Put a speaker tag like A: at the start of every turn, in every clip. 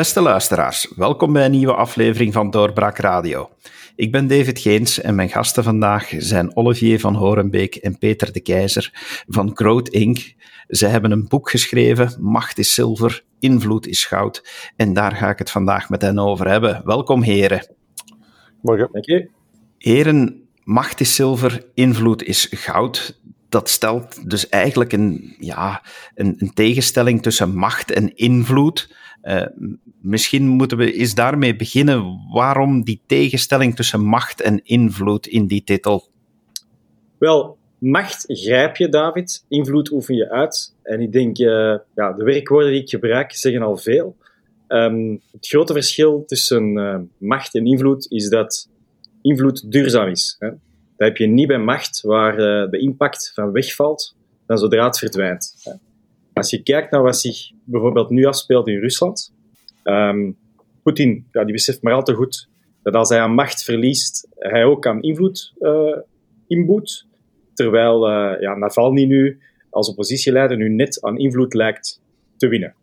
A: Beste luisteraars, welkom bij een nieuwe aflevering van Doorbraak Radio. Ik ben David Geens en mijn gasten vandaag zijn Olivier van Horenbeek en Peter de Keizer van Growth Inc. Ze hebben een boek geschreven, Macht is zilver, invloed is goud. En daar ga ik het vandaag met hen over hebben. Welkom heren.
B: Morgen. Dank je.
A: Heren, macht is zilver, invloed is goud. Dat stelt dus eigenlijk een, ja, een, een tegenstelling tussen macht en invloed. Uh, misschien moeten we eens daarmee beginnen. Waarom die tegenstelling tussen macht en invloed in die titel?
B: Wel, macht grijp je, David. Invloed oefen je uit. En ik denk, uh, ja, de werkwoorden die ik gebruik zeggen al veel. Um, het grote verschil tussen uh, macht en invloed is dat invloed duurzaam is. Hè? Dat heb je niet bij macht, waar de impact van wegvalt dan zodra het verdwijnt. Hè? Als je kijkt naar wat zich bijvoorbeeld nu afspeelt in Rusland, um, Poetin, ja, die beseft maar al te goed dat als hij aan macht verliest, hij ook aan invloed uh, inboet. Terwijl uh, ja, Navalny nu als oppositieleider nu net aan invloed lijkt te winnen.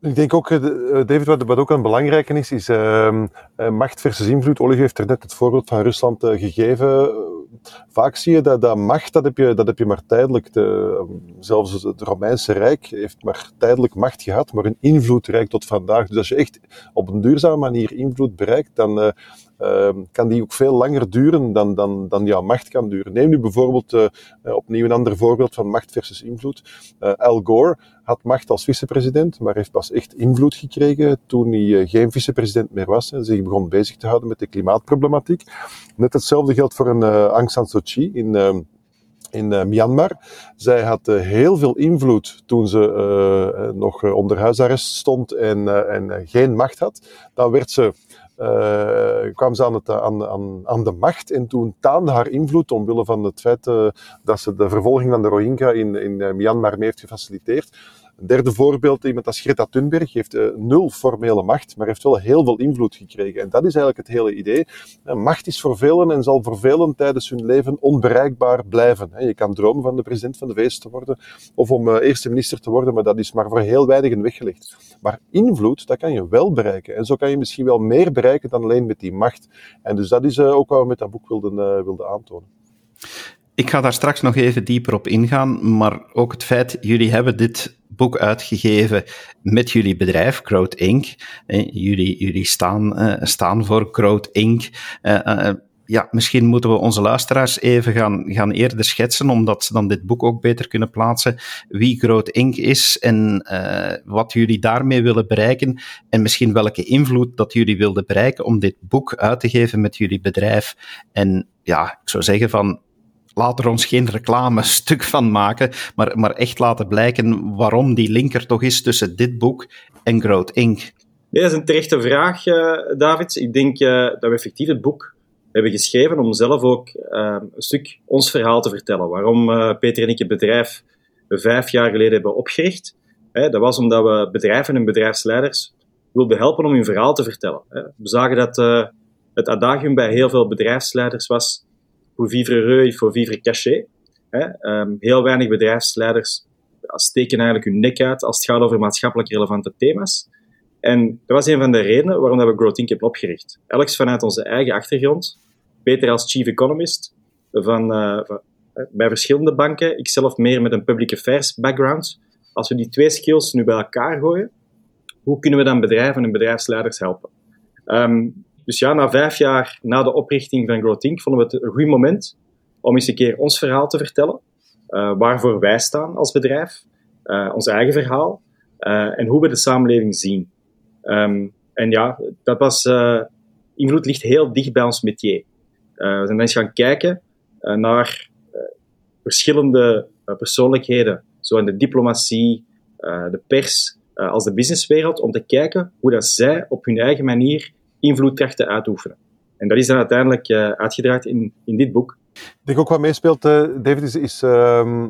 C: Ik denk ook, eh, David, wat, ook een belangrijke is, is uh, macht versus invloed. Olivier heeft er net het voorbeeld van Rusland gegeven vaak zie je dat, dat macht, dat heb je, dat heb je maar tijdelijk. De, zelfs het Romeinse Rijk heeft maar tijdelijk macht gehad, maar een invloed reikt tot vandaag. Dus als je echt op een duurzame manier invloed bereikt, dan uh, uh, kan die ook veel langer duren dan, dan, dan jouw macht kan duren. Neem nu bijvoorbeeld uh, opnieuw een ander voorbeeld van macht versus invloed. Al Gore had macht als vicepresident, maar heeft pas echt invloed gekregen toen hij geen vicepresident meer was en zich begon bezig te houden met de klimaatproblematiek. Net hetzelfde geldt voor een Aung San Suu Kyi in, uh, in Myanmar. Zij had heel veel invloed toen ze nog onder huisarrest stond en, en geen macht had. Dan werd ze kwam ze aan, het, aan, aan, aan, de macht en toen taande haar invloed omwille van het feit uh, dat ze de vervolging van de Rohingya in, in Myanmar mee heeft gefaciliteerd. Een derde voorbeeld, iemand als Greta Thunberg heeft uh, nul formele macht, maar heeft wel heel veel invloed gekregen. En dat is eigenlijk het hele idee. Macht is voor velen en zal voor velen tijdens hun leven onbereikbaar blijven. Je kan dromen van de president van de VS te worden of om uh, eerste minister te worden, maar dat is maar voor heel weinigen weggelegd. Maar invloed, dat kan je wel bereiken. En zo kan je misschien wel meer bereiken dan alleen met die macht. En dus dat is ook wat we met dat boek wilden, wilden aantonen.
A: Ik ga daar straks nog even dieper op ingaan, maar ook het feit, jullie hebben dit boek uitgegeven met jullie bedrijf, Growth Inc. Jullie, jullie staan, uh, staan voor Growth Inc. Uh, ja, misschien moeten we onze luisteraars even gaan, gaan eerder schetsen, omdat ze dan dit boek ook beter kunnen plaatsen, wie Growth Inc. is en wat jullie daarmee willen bereiken en misschien welke invloed dat jullie wilden bereiken om dit boek uit te geven met jullie bedrijf. En ja, ik zou zeggen van, laat er ons geen reclame-stuk van maken, maar, maar echt laten blijken waarom die linker toch is tussen dit boek en Growth Inc.
B: Dat is een terechte vraag, uh, David. Ik denk uh, dat we effectief het boek hebben geschreven om zelf ook uh, een stuk ons verhaal te vertellen. Waarom Peter en ik het bedrijf vijf jaar geleden hebben opgericht. Dat was omdat we bedrijven en bedrijfsleiders wilden helpen om hun verhaal te vertellen. We zagen dat het adagium bij heel veel bedrijfsleiders was pour vivre heureux, il faut vivre caché. Um, heel weinig bedrijfsleiders steken eigenlijk hun nek uit als het gaat over maatschappelijk relevante thema's. En dat was een van de redenen waarom we Growth Inc. hebben opgericht. Elks vanuit onze eigen achtergrond. Peter als chief economist van, uh, van, uh, bij verschillende banken. Ikzelf meer met een public affairs background. Als we die twee skills nu bij elkaar gooien, hoe kunnen we dan bedrijven en bedrijfsleiders helpen? Um, dus ja, na vijf jaar na de oprichting van Growth Inc. vonden we het een goed moment om eens een keer ons verhaal te vertellen. Uh, waarvoor wij staan als bedrijf, uh, ons eigen verhaal uh, en hoe we de samenleving zien. Um, en ja, dat was, invloed ligt heel dicht bij ons métier. we zijn eens gaan kijken naar verschillende persoonlijkheden, zo in de diplomatie, de pers, als de businesswereld, om te kijken hoe dat zij op hun eigen manier invloedkrachten uitoefenen. En dat is dan uiteindelijk uh, uitgedraaid in, in dit boek.
C: Ik denk ook wat meespeelt, uh, David, is, is uh,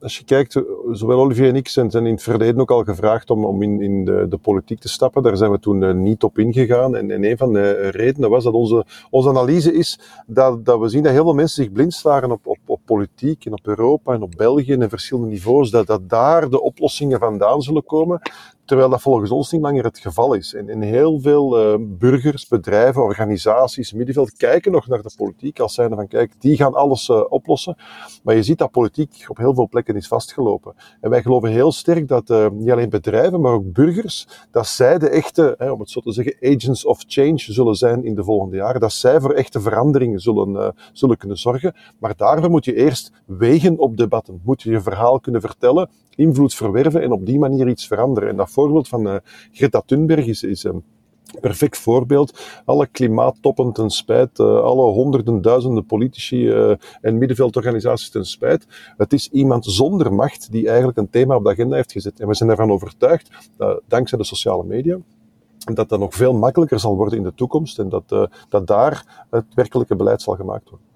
C: als je kijkt, zowel Olivier en ik zijn, in het verleden ook al gevraagd om, om in, in de, de politiek te stappen. Daar zijn we toen niet op ingegaan. En, en een van de redenen was dat onze, onze analyse is dat, dat we zien dat heel veel mensen zich blind staren op, op, op politiek en op Europa en op België en verschillende niveaus. Dat, dat daar de oplossingen vandaan zullen komen terwijl dat volgens ons niet langer het geval is. En, en heel veel uh, burgers, bedrijven, organisaties, middenveld kijken nog naar de politiek als zijnde van kijk, die gaan alles uh, oplossen. Maar je ziet dat politiek op heel veel plekken is vastgelopen. En wij geloven heel sterk dat uh, niet alleen bedrijven, maar ook burgers, dat zij de echte, hè, om het zo te zeggen, agents of change zullen zijn in de volgende jaren. Dat zij voor echte veranderingen zullen, zullen kunnen zorgen. Maar daarvoor moet je eerst wegen op debatten. Moet je je verhaal kunnen vertellen, invloed verwerven en op die manier iets veranderen. En dat voorbeeld van uh, Greta Thunberg is, is een perfect voorbeeld. Alle klimaattoppen ten spijt, uh, alle honderden duizenden politici uh, en middenveldorganisaties ten spijt. Het is iemand zonder macht die eigenlijk een thema op de agenda heeft gezet. En we zijn ervan overtuigd, dankzij de sociale media, dat dat nog veel makkelijker zal worden in de toekomst en dat, dat daar het werkelijke beleid zal gemaakt worden.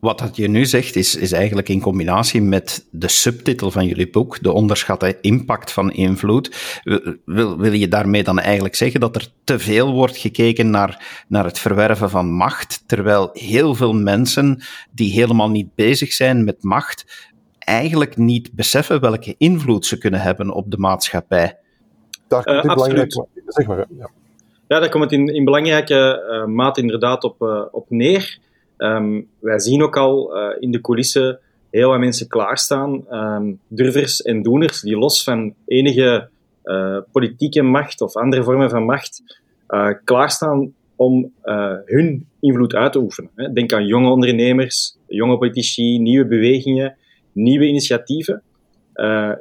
A: Wat dat je nu zegt, is, is eigenlijk in combinatie met de subtitel van jullie boek, de onderschatte impact van invloed. Wil, wil je daarmee dan eigenlijk zeggen dat er te veel wordt gekeken naar, naar het verwerven van macht, terwijl heel veel mensen die helemaal niet bezig zijn met macht, eigenlijk niet beseffen welke invloed ze kunnen hebben op de maatschappij?
C: Daar komt uh, belangrijk, zeg maar, ja.
B: ja, daar komt het in, in belangrijke uh, mate inderdaad op, uh, op neer. Um, wij zien ook al uh, in de coulissen heel wat mensen klaarstaan, um, durvers en doeners, die los van enige uh, politieke macht of andere vormen van macht uh, klaarstaan om hun invloed uit te oefenen. Denk aan jonge ondernemers, jonge politici, nieuwe bewegingen, nieuwe initiatieven,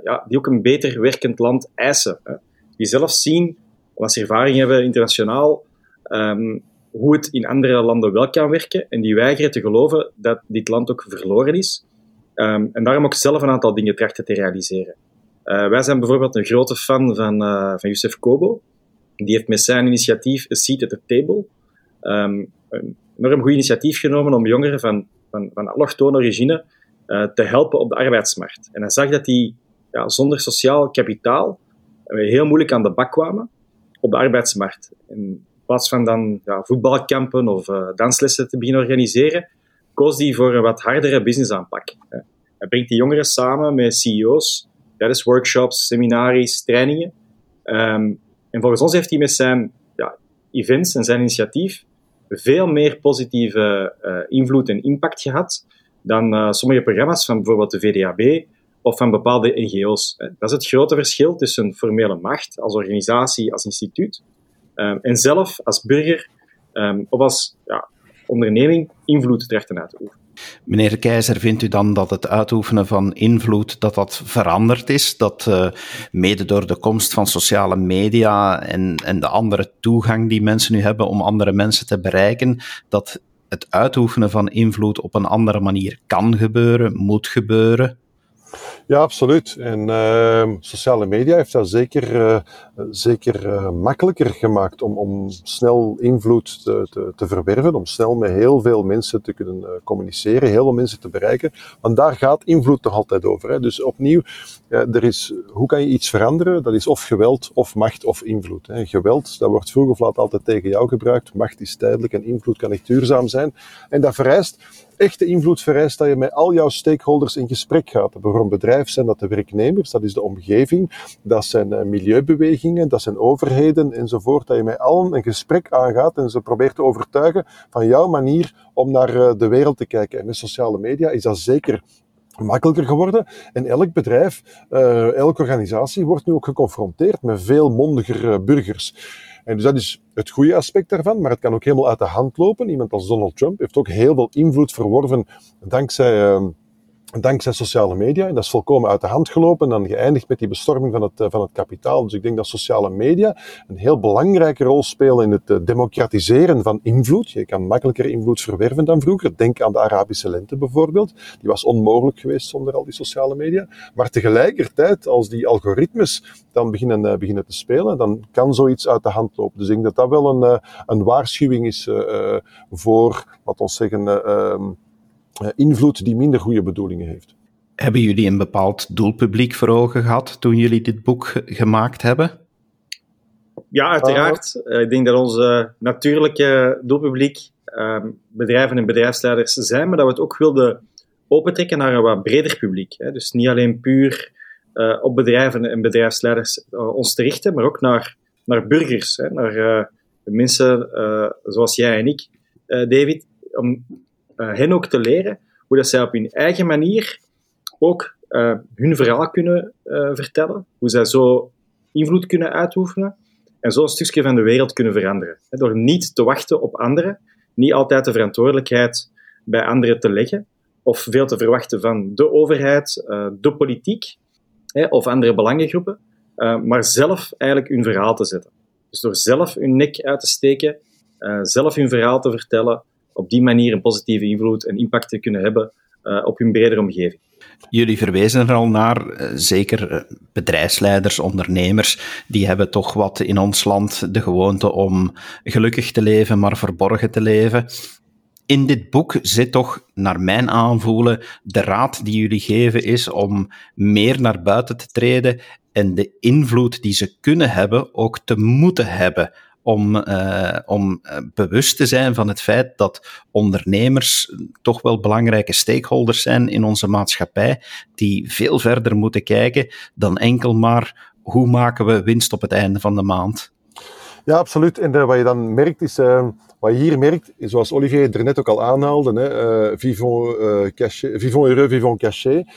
B: ja, die ook een beter werkend land eisen. Hè. Die zelf zien, als ze ervaring hebben internationaal, um, hoe het in andere landen wel kan werken. En die weigeren te geloven dat dit land ook verloren is. Um, en daarom ook zelf een aantal dingen trachten te realiseren. Uh, wij zijn bijvoorbeeld een grote fan van, uh, van Youssef Kobo. Die heeft met zijn initiatief A Seat at the Table um, een enorm goed initiatief genomen om jongeren van, van, van allochtone origine uh, te helpen op de arbeidsmarkt. En hij zag dat die ja, zonder sociaal kapitaal heel moeilijk aan de bak kwamen op de arbeidsmarkt. En plaats van dan ja, voetbalkampen of uh, danslessen te beginnen organiseren, koos hij voor een wat hardere businessaanpak. Hij brengt die jongeren samen met CEO's tijdens workshops, seminaries, trainingen. Um, en volgens ons heeft hij met zijn ja, events en zijn initiatief veel meer positieve uh, invloed en impact gehad dan uh, sommige programma's van bijvoorbeeld de VDAB of van bepaalde NGO's. Dat is het grote verschil tussen formele macht als organisatie, als instituut, Um, en zelf als burger um, of als ja, onderneming invloed trachten uit te oefenen.
A: Meneer de Keizer, vindt u dan dat het uitoefenen van invloed dat dat veranderd is? Dat uh, mede door de komst van sociale media en, en de andere toegang die mensen nu hebben om andere mensen te bereiken, dat het uitoefenen van invloed op een andere manier kan gebeuren, moet gebeuren?
C: Ja, absoluut. En uh, sociale media heeft dat zeker, uh, zeker uh, makkelijker gemaakt om, om snel invloed te, te, te, verwerven, om snel met heel veel mensen te kunnen uh, communiceren, heel veel mensen te bereiken. Want daar gaat invloed toch altijd over. Hè. Dus opnieuw, er is, hoe kan je iets veranderen? Dat is of geweld, of macht, of invloed. Hè. Geweld, dat wordt vroeg of laat altijd tegen jou gebruikt. Macht is tijdelijk en invloed kan echt duurzaam zijn. En dat vereist echte invloed vereist dat je met al jouw stakeholders in gesprek gaat. Voor een bedrijf zijn dat de werknemers, dat is de omgeving, dat zijn uh, milieubewegingen, dat zijn overheden enzovoort. Dat je met allen een gesprek aangaat en ze probeert te overtuigen van jouw manier om naar uh, de wereld te kijken. En met sociale media is dat zeker makkelijker geworden. En elk bedrijf, uh, elke organisatie wordt nu ook geconfronteerd met veel mondiger burgers. En dus dat is het goede aspect daarvan, maar het kan ook helemaal uit de hand lopen. Iemand als Donald Trump heeft ook heel veel invloed verworven dankzij... Uh, dankzij sociale media. En dat is volkomen uit de hand gelopen en dan geëindigd met die bestorming van het, eh, van het kapitaal. Dus ik denk dat sociale media een heel belangrijke rol spelen in het eh, democratiseren van invloed. Je kan makkelijker invloed verwerven dan vroeger. Denk aan de Arabische lente bijvoorbeeld. Die was onmogelijk geweest zonder al die sociale media. Maar tegelijkertijd, als die algoritmes dan beginnen, uh, beginnen te spelen, dan kan zoiets uit de hand lopen. Dus ik denk dat dat wel een, een waarschuwing is voor, laten we zeggen, ehm, eh, invloed die minder goede bedoelingen heeft.
A: Hebben jullie een bepaald doelpubliek voor ogen gehad toen jullie dit boek gemaakt hebben?
B: Ja, uiteraard. Uh, ik denk dat onze natuurlijke doelpubliek uh, bedrijven en bedrijfsleiders zijn, maar dat we het ook wilden opentrekken naar een wat breder publiek. Hè. Dus niet alleen puur op bedrijven en bedrijfsleiders ons te richten, maar ook naar, naar burgers, hè, naar mensen zoals jij en ik, David, om hen ook te leren hoe dat zij op hun eigen manier ook hun verhaal kunnen vertellen, hoe zij zo invloed kunnen uitoefenen en zo een stukje van de wereld kunnen veranderen. Door niet te wachten op anderen, niet altijd de verantwoordelijkheid bij anderen te leggen, of veel te verwachten van de overheid, eh, de politiek of andere belangengroepen, eh, maar zelf eigenlijk hun verhaal te zetten. Dus door zelf hun nek uit te steken, eh, zelf hun verhaal te vertellen, op die manier een positieve invloed en impact te kunnen hebben op hun bredere omgeving.
A: Jullie verwezen er al naar, eh, zeker eh, bedrijfsleiders, ondernemers, die hebben toch wat in ons land de gewoonte om gelukkig te leven, maar verborgen te leven. In dit boek zit toch, naar mijn aanvoelen, de raad die jullie geven is om meer naar buiten te treden en de invloed die ze kunnen hebben ook te moeten hebben om, uh, om eh, bewust te zijn van het feit dat ondernemers toch wel belangrijke stakeholders zijn in onze maatschappij, die veel verder moeten kijken dan enkel maar hoe maken we winst op het einde van de maand.
C: Ja, absoluut. En uh, wat je dan merkt is, wat je hier merkt, zoals Olivier er net ook al aanhaalde, hè, uh, vivons, cachet, vivons heureux, vivons cachet.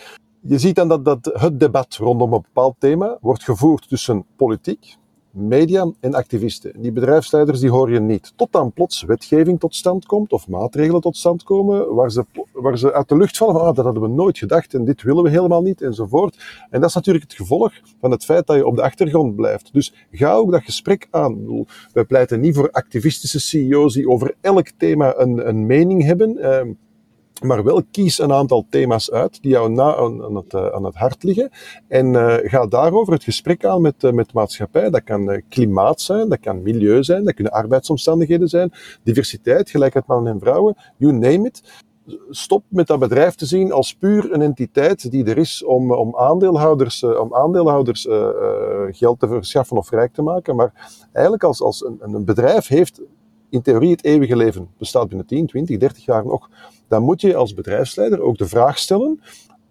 C: Je ziet dan dat, dat het debat rondom een bepaald thema wordt gevoerd tussen politiek, media en activisten. Die bedrijfsleiders die hoor je niet. Tot dan plots wetgeving tot stand komt of maatregelen tot stand komen waar ze, waar ze uit de lucht vallen van ah, dat hadden we nooit gedacht en dit willen we helemaal niet enzovoort. En dat is natuurlijk het gevolg van het feit dat je op de achtergrond blijft. Dus ga ook dat gesprek aan. Wij pleiten niet voor activistische CEO's die over elk thema een, een mening hebben. Eh, maar wel kies een aantal thema's uit die jou na aan, het, uh, aan het hart liggen. En uh, ga daarover het gesprek aan met, uh, met de maatschappij. Dat kan klimaat zijn, dat kan milieu zijn, dat kunnen arbeidsomstandigheden zijn, diversiteit, gelijkheid mannen en vrouwen, you name it. Stop met dat bedrijf te zien als puur een entiteit die er is om, om aandeelhouders, om aandeelhouders geld te verschaffen of rijk te maken. Maar eigenlijk als, als een, een bedrijf heeft in theorie het eeuwige leven, bestaat binnen 10, 20, 30 jaar nog dan moet je als bedrijfsleider ook de vraag stellen,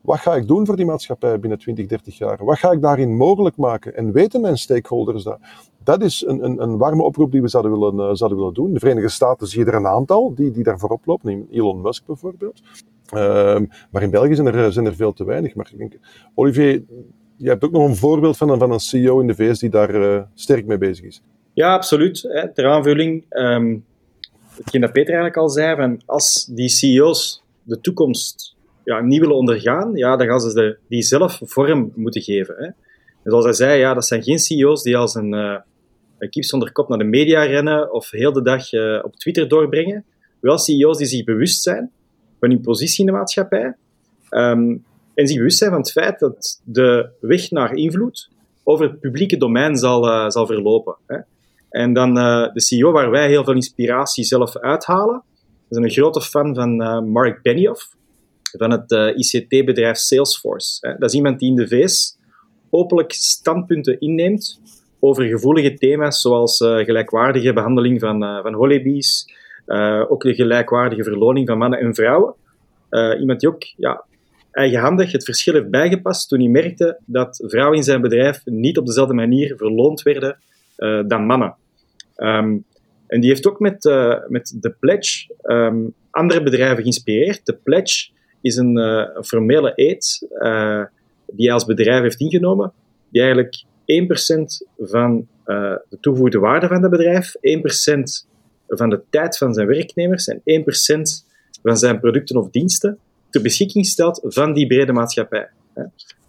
C: wat ga ik doen voor die maatschappij binnen 20, 30 jaar? Wat ga ik daarin mogelijk maken? En weten mijn stakeholders dat? Dat is een, een, een warme oproep die we zouden willen, uh, zouden doen. De Verenigde Staten zie je er een aantal die, die daar voorop lopen. Elon Musk bijvoorbeeld. Uh, maar in België zijn er, zijn er veel te weinig. Maar ik denk, Olivier, je hebt ook nog een voorbeeld van een, van een CEO in de VS die daar uh, sterk mee bezig is.
B: Ja, absoluut. Hè. Ter aanvulling, um, hetgeen dat Peter eigenlijk al zei, van als die CEO's de toekomst ja, niet willen ondergaan, ja, dan gaan ze de, die zelf vorm moeten geven. Hè. En zoals hij zei, ja, dat zijn geen CEO's die als een, uh, een kip zonder kop naar de media rennen of heel de dag uh, op Twitter doorbrengen. Wel CEO's die zich bewust zijn van hun positie in de maatschappij um, en zich bewust zijn van het feit dat de weg naar invloed over het publieke domein zal, uh, zal verlopen. Hè. En dan uh, de CEO waar wij heel veel inspiratie zelf uithalen. We zijn een grote fan van uh, Mark Benioff, van het uh, ICT-bedrijf Salesforce. Dat is iemand die in de VS openlijk standpunten inneemt over gevoelige thema's zoals gelijkwaardige behandeling van, van holidays, ook de gelijkwaardige verloning van mannen en vrouwen. iemand die ook ja, eigenhandig het verschil heeft bijgepast toen hij merkte dat vrouwen in zijn bedrijf niet op dezelfde manier verloond werden uh, dan mannen. Um, en die heeft ook met, uh, met de Pledge um, andere bedrijven geïnspireerd. De Pledge is een, een formele eet die hij als bedrijf heeft ingenomen, die eigenlijk 1% van de toegevoegde waarde van het bedrijf, 1% van de tijd van zijn werknemers en 1% van zijn producten of diensten ter beschikking stelt van die brede maatschappij.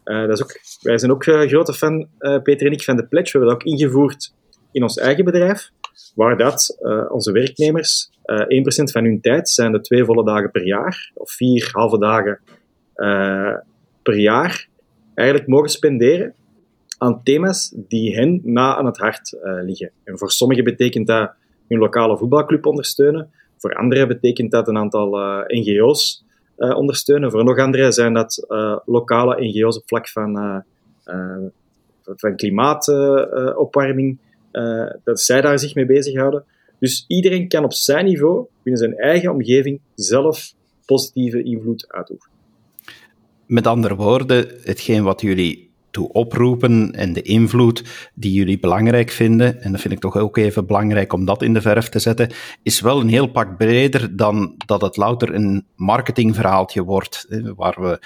B: Dat is ook, wij zijn ook grote fan, Peter en ik, van de Pledge. We hebben dat ook ingevoerd in ons eigen bedrijf, waar dat onze werknemers 1% van hun tijd zijn de twee volle dagen per jaar, of vier halve dagen per jaar, eigenlijk mogen spenderen aan thema's die hen na aan het hart liggen. En voor sommigen betekent dat hun lokale voetbalclub ondersteunen, voor anderen betekent dat een aantal NGO's uh, ondersteunen. Voor nog andere zijn dat uh, lokale NGO's op vlak van, uh, van klimaatopwarming, dat zij daar zich mee bezighouden. Dus iedereen kan op zijn niveau, binnen zijn eigen omgeving, zelf positieve invloed uitoefenen.
A: Met andere woorden, hetgeen wat jullie toe oproepen en de invloed die jullie belangrijk vinden, en dat vind ik toch ook even belangrijk om dat in de verf te zetten, is wel een heel pak breder dan dat het louter een marketingverhaaltje wordt, waar we,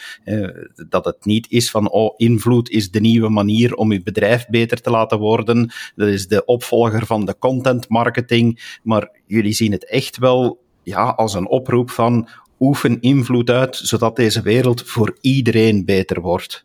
A: dat het niet is van, oh, invloed is de nieuwe manier om je bedrijf beter te laten worden, dat is de opvolger van de content marketing, maar jullie zien het echt wel ja, als een oproep van oefen invloed uit, zodat deze wereld voor iedereen beter wordt.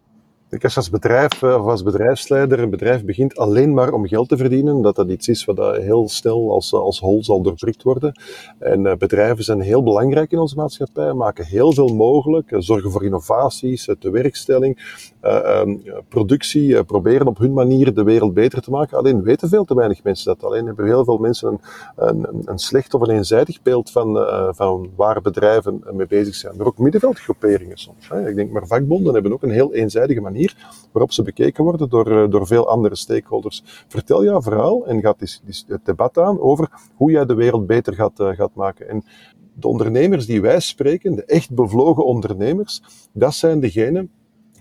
C: Je als bedrijf eh, of als bedrijfsleider een bedrijf begint alleen maar om geld te verdienen, dat dat iets is wat heel snel als, als hol zal doordrukt worden. En bedrijven zijn heel belangrijk in onze maatschappij, maken heel veel mogelijk, zorgen voor innovaties, de werkstelling, um, productie, proberen op hun manier de wereld beter te maken. Alleen weten veel te weinig mensen dat. Alleen hebben heel veel mensen een, een, een slecht of een eenzijdig beeld van, van waar bedrijven mee bezig zijn. Maar ook middenveldgroeperingen soms. Ik denk maar vakbonden hebben ook een heel eenzijdige manier waarop ze bekeken worden door, eh, door veel andere stakeholders. Vertel jouw verhaal en gaat het debat aan over hoe jij de wereld beter gaat, uh, gaat maken. En de ondernemers die wij spreken, de echt bevlogen ondernemers, dat zijn degenen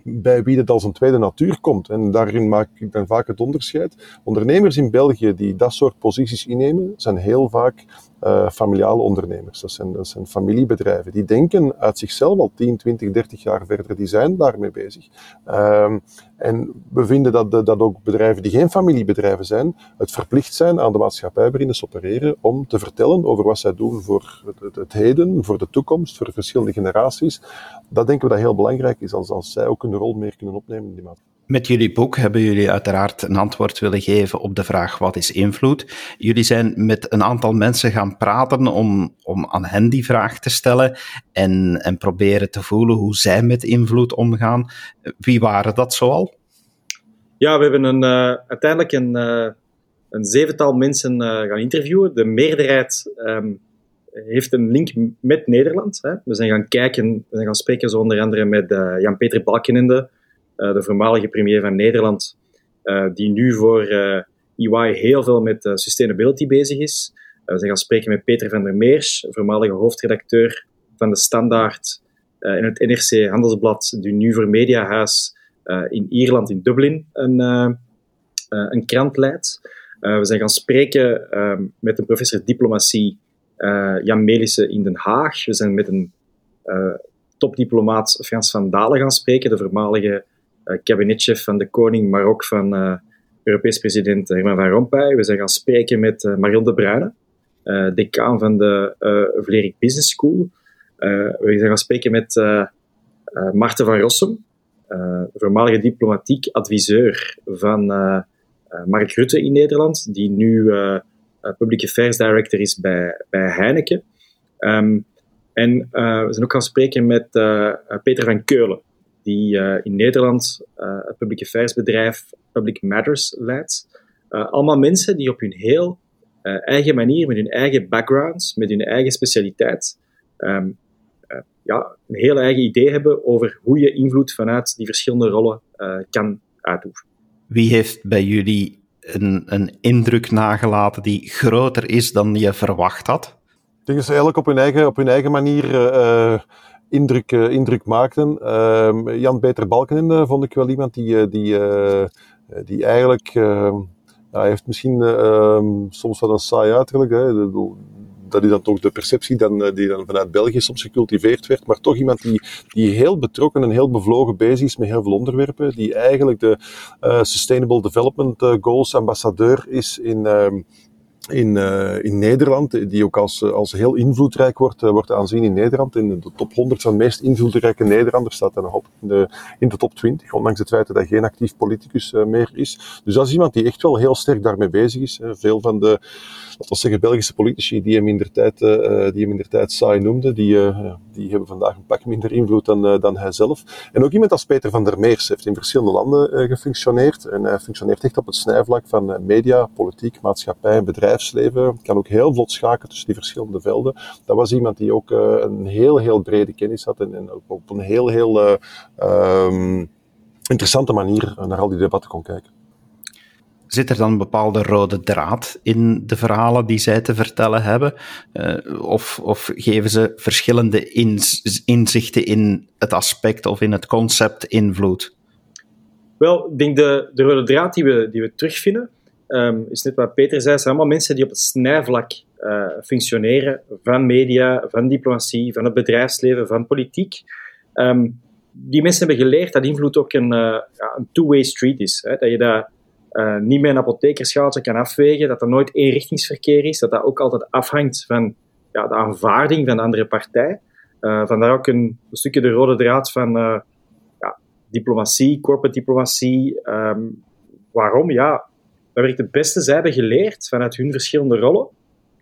C: bij wie het als een tweede natuur komt. En daarin maak ik dan vaak het onderscheid. Ondernemers in België die dat soort posities innemen, zijn heel vaak uh, familiale ondernemers. Dat zijn, dat zijn familiebedrijven. Die denken uit zichzelf al 10, 20, 30 jaar verder. Die zijn daarmee bezig. Um, en we vinden dat, dat ook bedrijven die geen familiebedrijven zijn, het verplicht zijn aan de maatschappij waarin ze opereren om te vertellen over wat zij doen voor het, het, heden, voor de toekomst, voor de verschillende generaties. Dat denken we dat heel belangrijk is, als, als zij ook een rol meer kunnen opnemen in die maatschappij.
A: Met jullie boek hebben jullie uiteraard een antwoord willen geven op de vraag wat is invloed. Jullie zijn met een aantal mensen gaan praten om, om aan hen die vraag te stellen en, en proberen te voelen hoe zij met invloed omgaan. Wie waren dat zoal?
B: Ja, we hebben een, uh, uiteindelijk een, uh, een zevental mensen uh, gaan interviewen. De meerderheid um, heeft een link met Nederland. Hè. We zijn gaan kijken, we zijn gaan spreken zo onder andere met Jan-Peter Balkenende, eh, de voormalige premier van Nederland, eh, die nu voor EY eh, e heel veel met sustainability bezig is. we zijn gaan spreken met Peter van der Meers, voormalige hoofdredacteur van de Standaard in het NRC Handelsblad, die nu voor Mediahuis in Ierland, in Dublin, een, een krant leidt. we zijn gaan spreken ehm, met een professor diplomatie, Jan Melissen, in Den Haag. We zijn met een topdiplomaat Frans van Dalen gaan spreken, de voormalige eh, kabinetchef van de koning, maar ook van uh, Europees president Herman van Rompuy. We zijn gaan spreken met uh, Marion de Bruyne, decaan van de uh, Vlerik Business School. we zijn gaan spreken met Marten van Rossum, voormalige diplomatiek adviseur van Mark Rutte in Nederland, die nu Public Affairs Director is bij, bij Heineken. Um, en we zijn ook gaan spreken met Peter van Keulen, die uh, in Nederland uh, het public affairs bedrijf Public Matters leidt. Uh, allemaal mensen die op hun heel eigen manier, met hun eigen backgrounds, met hun eigen specialiteit, um, ja, een heel eigen idee hebben over hoe je invloed vanuit die verschillende rollen kan uitoefenen.
A: Wie heeft bij jullie een, een indruk nagelaten die groter is dan je verwacht had?
C: Ik denk dat ze eigenlijk op hun eigen, op hun eigen manier uh, indruk maakten. Uh, Jan Peter Balkenende vond ik wel iemand die, uh, die, uh, die eigenlijk, ehm, ja, hij heeft misschien ehm, soms wel een saai uiterlijk. Hè. Dat is dan toch de perceptie dan, die dan vanuit België soms gecultiveerd werd. Maar toch iemand die, die heel betrokken en heel bevlogen bezig is met heel veel onderwerpen. Die eigenlijk de Sustainable Development Goals ambassadeur is in, ehm, in, uh, in Nederland, die ook als, als heel invloedrijk wordt, wordt aanzien in Nederland. In de top 100 van de meest invloedrijke Nederlanders staat hij nog op in de, in de top 20, ondanks het feit dat hij geen actief politicus meer is. Dus dat is iemand die echt wel heel sterk daarmee bezig is. Veel van de, laten we zeggen, Belgische politici die hem in de tijd, die hem in tijd saai noemden, die, die hebben vandaag een pak minder invloed dan, dan hij zelf. En ook iemand als Peter van der Meers heeft in verschillende landen gefunctioneerd. En hij functioneert echt op het snijvlak van media, politiek, maatschappij, bedrijf bedrijfsleven, kan ook heel vlot schakelen tussen die verschillende velden. Dat was iemand die ook uh, een heel, heel brede kennis had en, en op een heel, heel uh, um, interessante manier naar al die debatten kon kijken.
A: Zit er dan een bepaalde rode draad in de verhalen die zij te vertellen hebben? Uh, of, of, geven ze verschillende inzichten in het aspect of in het concept invloed?
B: Wel, ik denk de, de rode draad die we, die we terugvinden, um, is net wat Peter zei, zijn allemaal mensen die op het snijvlak uh, functioneren van media, van diplomatie, van het bedrijfsleven, van politiek. Um, die mensen hebben geleerd dat invloed ook een, uh, ja, een two-way street is. Hè? Dat je dat uh, niet met een apothekerschaaltje kan afwegen, dat er nooit eenrichtingsverkeer is, dat dat ook altijd afhangt van ja, de aanvaarding van de andere partij. Vandaar ook een, stukje de rode draad van ja, diplomatie, corporate diplomatie. Um, waarom? Ja, dat werkt het beste. Zij hebben geleerd vanuit hun verschillende rollen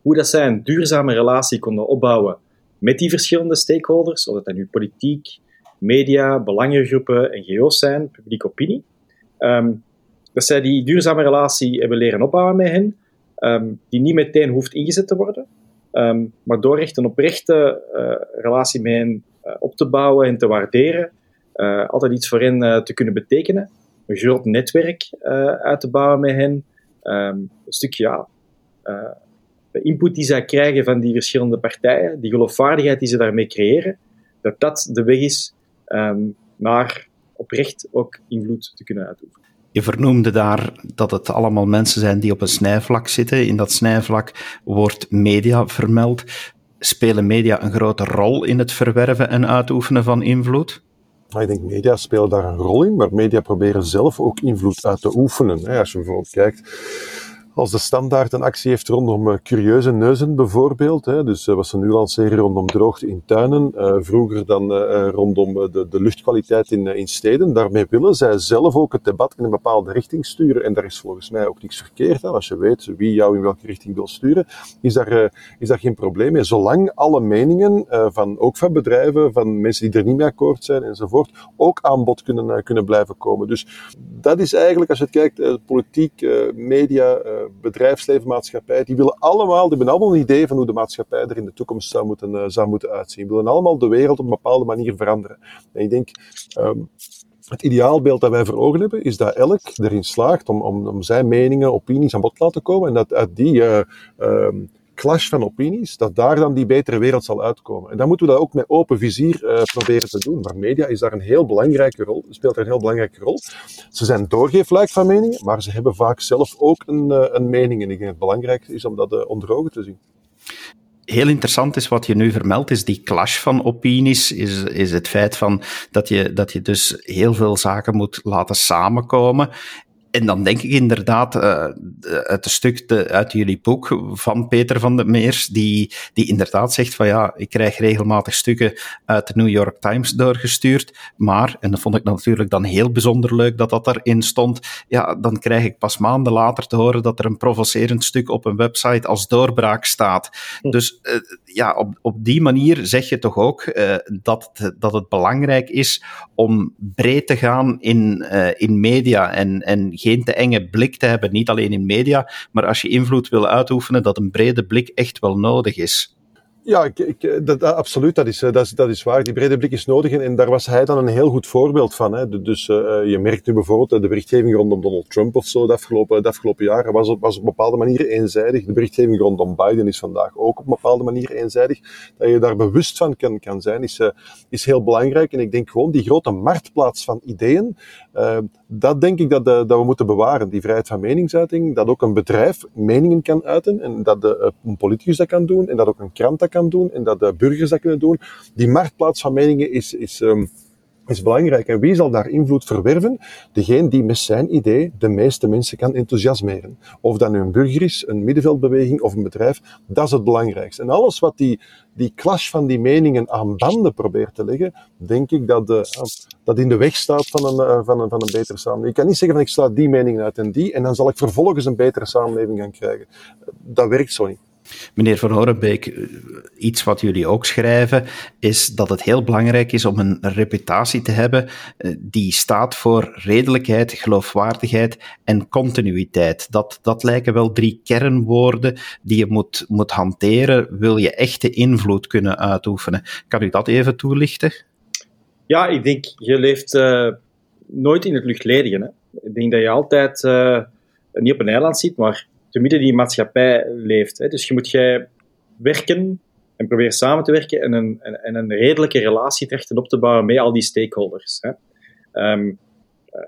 B: hoe dat zij een duurzame relatie konden opbouwen met die verschillende stakeholders, of dat nu politiek, media, belangengroepen, NGO's zijn, publieke opinie. Um, dat zij die duurzame relatie hebben leren opbouwen met hen, um, die niet meteen hoeft ingezet te worden, um, maar door echt een oprechte uh, relatie met hen uh, op te bouwen en te waarderen, uh, altijd iets voor hen te kunnen betekenen, een groot netwerk uit te bouwen met hen, een stukje ja, de input die zij krijgen van die verschillende partijen, die geloofwaardigheid die ze daarmee creëren, dat dat de weg is um, naar oprecht ook invloed te kunnen uitoefenen.
A: Je vernoemde daar dat het allemaal mensen zijn die op een snijvlak zitten. In dat snijvlak wordt media vermeld. Spelen media een grote rol in het verwerven en uitoefenen van invloed?
C: Ik denk media spelen daar een rol in, maar media proberen zelf ook invloed uit te oefenen. Als je bijvoorbeeld kijkt als de standaard een actie heeft rondom uh, curieuze neuzen bijvoorbeeld, hè, dus uh, wat ze nu lanceren rondom droogte in tuinen, uh, vroeger dan rondom de, de luchtkwaliteit in, in steden, daarmee willen zij zelf ook het debat in een bepaalde richting sturen. En daar is volgens mij ook niks verkeerd aan. Als je weet wie jou in welke richting wil sturen, is daar, is daar geen probleem mee. Zolang alle meningen, van, ook van bedrijven, van mensen die er niet mee akkoord zijn enzovoort, ook aan bod kunnen, kunnen blijven komen. Dus dat is eigenlijk, als je het kijkt, politiek, media, bedrijfsleven, maatschappij, die willen allemaal, die hebben allemaal een idee van hoe de maatschappij er in de toekomst zou moeten, uh, zou moeten uitzien. Die willen allemaal de wereld op een bepaalde manier veranderen. En ik denk, um, het ideaalbeeld dat wij voor ogen hebben, is dat elk erin slaagt om, om, om zijn meningen, opinies aan bod te laten komen en dat uit die uh, um, clash van opinies, dat daar dan die betere wereld zal uitkomen. En dan moeten we dat ook met open vizier uh, proberen te doen. Maar media is daar een heel belangrijke rol, speelt daar een heel belangrijke rol. Ze zijn doorgeefluik van meningen, maar ze hebben vaak zelf ook een, uh, een mening. En ik denk het belangrijkste is om dat uh, onder ogen te zien
A: heel interessant is wat je nu vermeldt, is die clash van opinies, is, is het feit van dat je, dat je dus heel veel zaken moet laten samenkomen en dan denk ik inderdaad uh, uit een stuk de, uit jullie boek van Peter van der Meers, die, die inderdaad zegt van ja, ik krijg regelmatig stukken uit de New York Times doorgestuurd, maar, en dat vond ik natuurlijk dan heel bijzonder leuk dat dat erin stond, ja, dan krijg ik pas maanden later te horen dat er een provocerend stuk op een website als doorbraak staat. Dus uh, ja, op, op die manier zeg je toch ook uh, dat, dat het belangrijk is om breed te gaan in, in media en, en geen te enge blik te hebben, niet alleen in media, maar als je invloed wil uitoefenen, dat een brede blik echt wel nodig is.
C: Ja, ik, ik, dat, absoluut, dat is, dat, is, dat is waar. Die brede blik is nodig en, daar was hij dan een heel goed voorbeeld van. Hè. Dus uh, je merkt nu bijvoorbeeld de berichtgeving rondom Donald Trump of zo de afgelopen, de afgelopen jaren was op, was op bepaalde manier eenzijdig. De berichtgeving rondom Biden is vandaag ook op een bepaalde manier eenzijdig. Dat je daar bewust van kan, kan zijn, is, is heel belangrijk. En ik denk gewoon die grote marktplaats van ideeën, dat denk ik dat, dat we moeten bewaren. Die vrijheid van meningsuiting, dat ook een bedrijf meningen kan uiten en dat de, een politicus dat kan doen en dat ook een krant dat kan doen en dat de burgers dat kunnen doen. Die marktplaats van meningen is, is, um, is belangrijk. En wie zal daar invloed verwerven? Degene die met zijn idee de meeste mensen kan enthousiasmeren. Of dat nu een burger is, een middenveldbeweging of een bedrijf, dat is het belangrijkste. En alles wat die, die clash van die meningen aan banden probeert te leggen, denk ik dat, de, dat in de weg staat van een, eh, van, een, van een betere samenleving. Ik kan niet zeggen van ik sluit die meningen uit en die, en dan zal ik vervolgens een betere samenleving gaan krijgen. Dat werkt zo niet.
A: Meneer Van Horenbeek, eh, iets wat jullie ook schrijven, is dat het heel belangrijk is om een reputatie te hebben eh, die staat voor redelijkheid, geloofwaardigheid en continuïteit. Dat, dat lijken wel drie kernwoorden die je moet, moet hanteren, wil je echte invloed kunnen uitoefenen. Kan u dat even toelichten?
B: Ja, ik denk, je leeft uh, nooit in het luchtledige. Hè? Ik denk dat je altijd niet op een eiland zit, maar te midden die maatschappij leeft. Hè. Dus je moet jij werken en proberen samen te werken en een, en, een redelijke relatie terechten op te bouwen met al die stakeholders. Hè. Um, uh,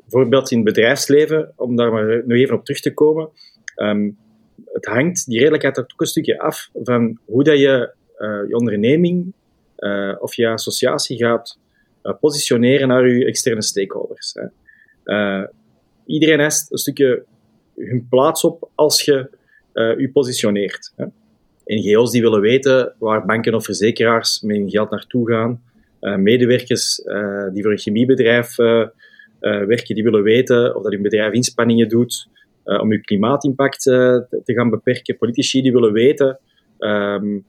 B: bijvoorbeeld in het bedrijfsleven, om daar maar nog even op terug te komen, um, het hangt, die redelijkheid hangt ook een stukje af van hoe dat je uh, je onderneming uh, of je associatie gaat positioneren naar je externe stakeholders. Hè. iedereen heeft een stukje hun plaats op als je je positioneert. Hè. NGO's die willen weten waar banken of verzekeraars met hun geld naartoe gaan. medewerkers die voor een chemiebedrijf werken, die willen weten of dat hun bedrijf inspanningen doet om uw klimaatimpact te gaan beperken. Politici die willen weten um,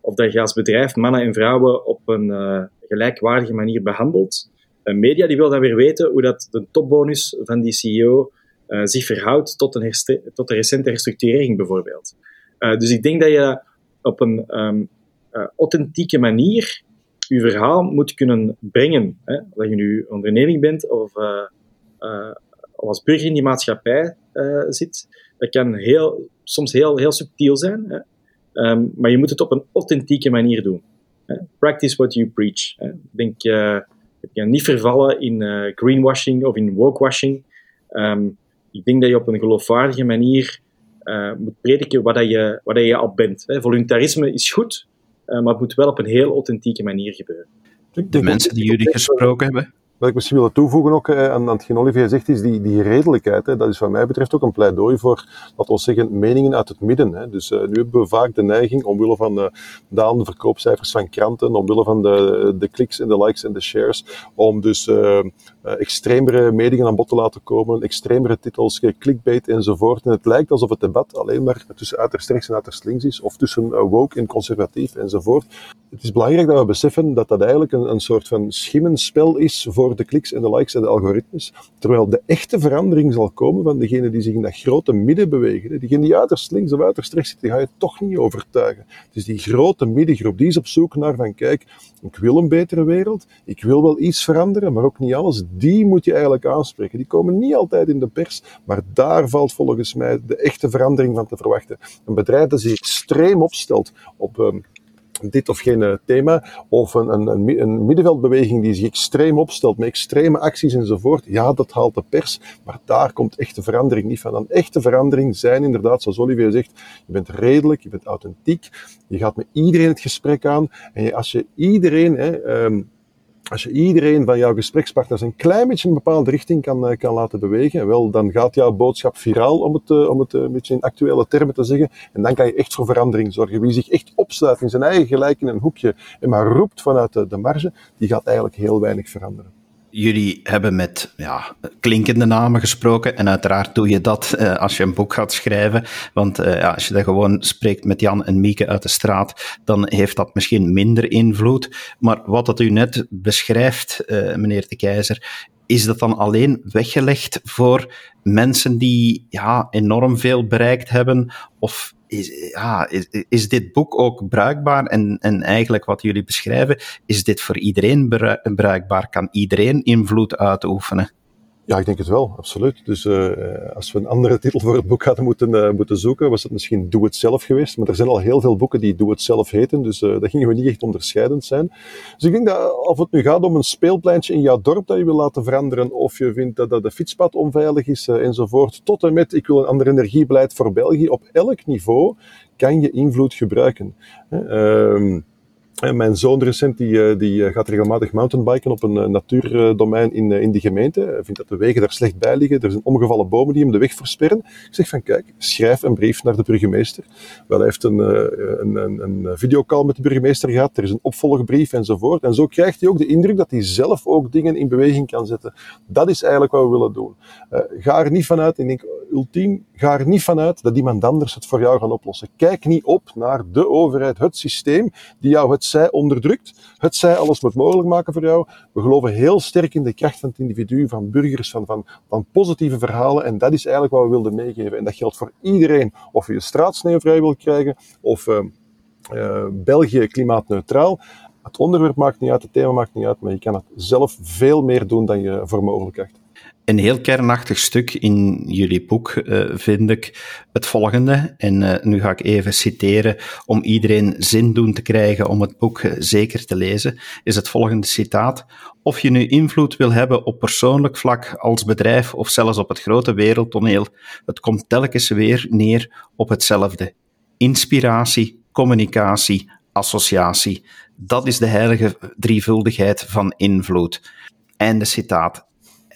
B: of dat je als bedrijf mannen en vrouwen op een gelijkwaardige manier behandelt. media die wil dan weer weten hoe dat de topbonus van die CEO zich verhoudt tot, een tot de recente herstructurering bijvoorbeeld. dus ik denk dat je op een um, authentieke manier je verhaal moet kunnen brengen. Hè? Dat je nu onderneming bent of als burger in die maatschappij zit, dat kan heel, soms heel, heel subtiel zijn. Hè? Um, maar je moet het op een authentieke manier doen. Hè? Practice what you preach. Ik denk, je kan niet vervallen in greenwashing of in wokewashing. Um, ik denk dat je op een geloofwaardige manier moet prediken wat, dat je, wat dat je al bent. Hè? Voluntarisme is goed, maar het moet wel op een heel authentieke manier gebeuren.
A: De mensen die jullie gesproken hebben,
C: wat ik misschien wil toevoegen ook aan, aan hetgeen Olivier zegt, is die, die redelijkheid. Hè. Dat is wat mij betreft ook een pleidooi voor, laten we zeggen, meningen uit het midden. Hè. Dus uh, nu hebben we vaak de neiging, omwille van uh, dalende verkoopcijfers van kranten, omwille van de, de kliks en de likes en de shares, om dus uh, extremere meningen aan bod te laten komen, extremere titels, clickbait enzovoort. En het lijkt alsof het debat alleen maar tussen uiterst rechts en uiterst links is, of tussen woke en conservatief enzovoort. Het is belangrijk dat we beseffen dat dat eigenlijk een, een soort van schimmenspel is voor de kliks en de likes en de algoritmes. Terwijl de echte verandering zal komen van degenen die zich in dat grote midden bewegen. Diegenen die uiterst links of uiterst rechts zitten, die ga je toch niet overtuigen. Is die grote middengroep, die is op zoek naar van kijk, ik wil een betere wereld, ik wil wel iets veranderen, maar ook niet alles. Die moet je eigenlijk aanspreken. Die komen niet altijd in de pers, maar daar valt volgens mij de echte verandering van te verwachten. Een bedrijf dat zich extreem opstelt op um, dit of geen thema, of een, een, een, middenveldbeweging die zich extreem opstelt met extreme acties enzovoort, ja, dat haalt de pers, maar daar komt echte verandering niet van. Een echte verandering zijn inderdaad, zoals Olivier zegt, je bent redelijk, je bent authentiek, je gaat met iedereen het gesprek aan, en je, als je iedereen, hè, um, als je iedereen van jouw gesprekspartners een klein beetje een bepaalde richting kan, eh, kan laten bewegen, wel, dan gaat jouw boodschap viraal, om het, eh, om het eh, een beetje in actuele termen te zeggen. En dan kan je echt voor verandering zorgen. Wie zich echt opsluit in zijn eigen gelijk in een hoekje en maar roept vanuit de marge, die gaat eigenlijk heel weinig veranderen
A: jullie hebben met ja, klinkende namen gesproken. En uiteraard doe je dat uh, als je een boek gaat schrijven. Want uh, ja, als je dan gewoon spreekt met Jan en Mieke uit de straat, dan heeft dat misschien minder invloed. Maar wat dat u net beschrijft, uh, meneer de Keizer, is dat dan alleen weggelegd voor mensen die ja, enorm veel bereikt hebben? Of is, ja, is, is dit boek ook bruikbaar? En, en eigenlijk wat jullie beschrijven, is dit voor iedereen bruikbaar? Kan iedereen invloed uitoefenen?
C: Ja, ik denk het wel, absoluut. Dus uh, als we een andere titel voor het boek hadden moeten, uh, moeten zoeken, was het misschien Doe het zelf geweest. Maar er zijn al heel veel boeken die Doe het zelf heten, dus uh, dat gingen we niet echt onderscheidend zijn. Dus ik denk dat of het nu gaat om een speelpleintje in jouw dorp dat je wil laten veranderen, of je vindt dat, dat de fietspad onveilig is enzovoort, tot en met ik wil een ander energiebeleid voor België, op elk niveau kan je invloed gebruiken. Ehm mijn zoon recent die, eh, die eh, gaat regelmatig mountainbiken op een eh, natuurdomein in, in de gemeente. Hij vindt dat de wegen daar slecht bij liggen. Er zijn omgevallen bomen die hem de weg versperren. Ik zeg van kijk, schrijf een brief naar de burgemeester. Wel, hij heeft een, een, een, een videocall met de burgemeester gehad. Er is een opvolgbrief enzovoort. En zo krijgt hij ook de indruk dat hij zelf ook dingen in beweging kan zetten. Dat is eigenlijk wat we willen doen. Ga er niet vanuit, ik denk ultiem, ga er niet vanuit dat iemand anders het voor jou gaat oplossen. Kijk niet op naar de overheid, het systeem die jou het zij onderdrukt, het zij alles moet mogelijk maken voor jou. We geloven heel sterk in de kracht van het individu, van burgers, van, van, van positieve verhalen. En dat is eigenlijk wat we wilden meegeven. En dat geldt voor iedereen. Of je een straatsneeuwvrij wil krijgen, of uh, uh, België klimaatneutraal. Het onderwerp maakt niet uit, het thema maakt niet uit, maar je kan het zelf veel meer doen dan je voor mogelijk acht.
A: Een heel kernachtig stuk in jullie boek uh, vind ik het volgende. En uh, nu ga ik even citeren om iedereen zin doen te krijgen om het boek uh, zeker te lezen. Is het volgende citaat. Of je nu invloed wil hebben op persoonlijk vlak, als bedrijf of zelfs op het grote wereldtoneel, het komt telkens weer neer op hetzelfde. Inspiratie, communicatie, associatie. Dat is de heilige drievuldigheid van invloed. Einde citaat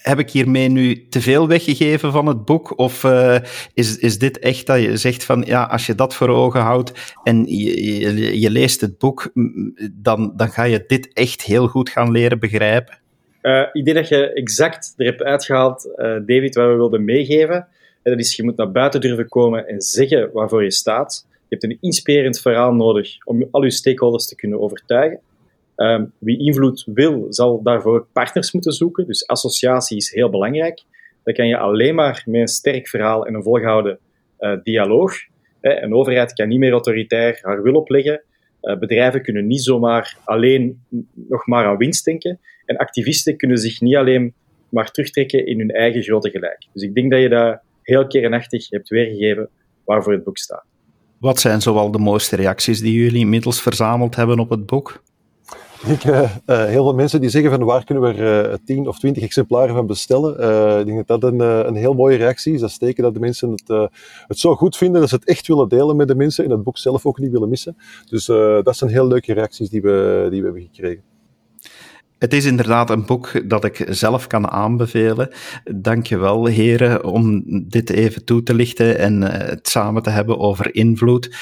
A: heb ik hiermee nu te veel weggegeven van het boek? Of uh, is, is dit echt dat je zegt van ja, als je dat voor ogen houdt en je, je, leest het boek, dan, dan ga je dit echt heel goed gaan leren begrijpen?
B: Uh, ik denk dat je exact er hebt uitgehaald, uh, David, wat we wilden meegeven. En dat is, je moet naar buiten durven komen en zeggen waarvoor je staat. Je hebt een inspirerend verhaal nodig om al je stakeholders te kunnen overtuigen. Um, wie invloed wil, zal daarvoor partners moeten zoeken. Dus associatie is heel belangrijk. Dat kan je alleen maar met een sterk verhaal en een volgehouden uh, dialoog. Hè. Een overheid kan niet meer autoritair haar wil opleggen. Uh, bedrijven kunnen niet zomaar alleen nog maar aan winst denken. En activisten kunnen zich niet alleen maar terugtrekken in hun eigen grote gelijk. Dus ik denk dat je dat heel kernachtig hebt weergegeven waarvoor het boek staat.
A: Wat zijn zoal de mooiste reacties die jullie inmiddels verzameld hebben op het boek?
C: Ik, uh, heel veel mensen die zeggen van waar kunnen we er uh, 10 of 20 exemplaren van bestellen. Ik denk dat dat een, een heel mooie reactie is. Dat steken dat de mensen het, het zo goed vinden dat ze het echt willen delen met de mensen en het boek zelf ook niet willen missen. Dus dat zijn heel leuke reacties die we, die we hebben gekregen.
A: Het is inderdaad een boek dat ik zelf kan aanbevelen. Dank je wel, heren, om dit even toe te lichten en het samen te hebben over invloed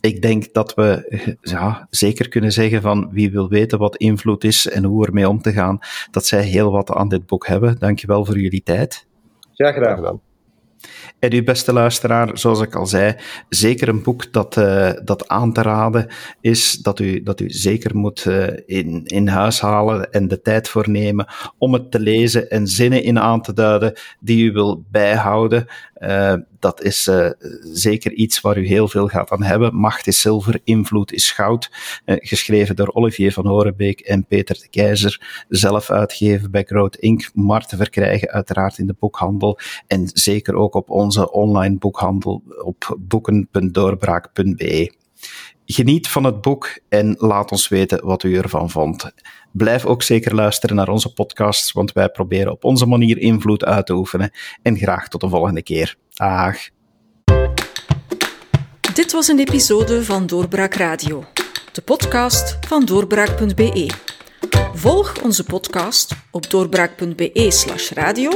A: ik denk dat we ja, zeker kunnen zeggen van wie wil weten wat invloed is en hoe ermee om te gaan, dat zij heel wat aan dit boek hebben. Dankjewel voor jullie tijd.
B: Graag gedaan. Graag gedaan.
A: En uw beste luisteraar, zoals ik al zei, zeker een boek dat, uh, dat aan te raden is, dat u, dat u zeker moet uh, in, in huis halen en de tijd voor nemen om het te lezen en zinnen in aan te duiden die u wil bijhouden. Uh, dat is uh, zeker iets waar u heel veel gaat aan hebben. Macht is zilver, invloed is goud. Uh, geschreven door Olivier van Horenbeek en Peter de Keizer. Zelf uitgegeven bij Groot Inc. Maar te verkrijgen uiteraard in de boekhandel. En zeker ook op onze online boekhandel op boeken.doorbraak.be. Geniet van het boek en laat ons weten wat u ervan vond. Blijf ook zeker luisteren naar onze podcasts, want wij proberen op onze manier invloed uit te oefenen. En graag tot de volgende keer. Dag.
D: Dit was een episode van Doorbraak Radio, de podcast van doorbraak.be. Volg onze podcast op doorbraak.be/slash radio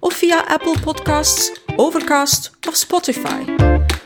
D: of via Apple Podcasts, Overcast of Spotify.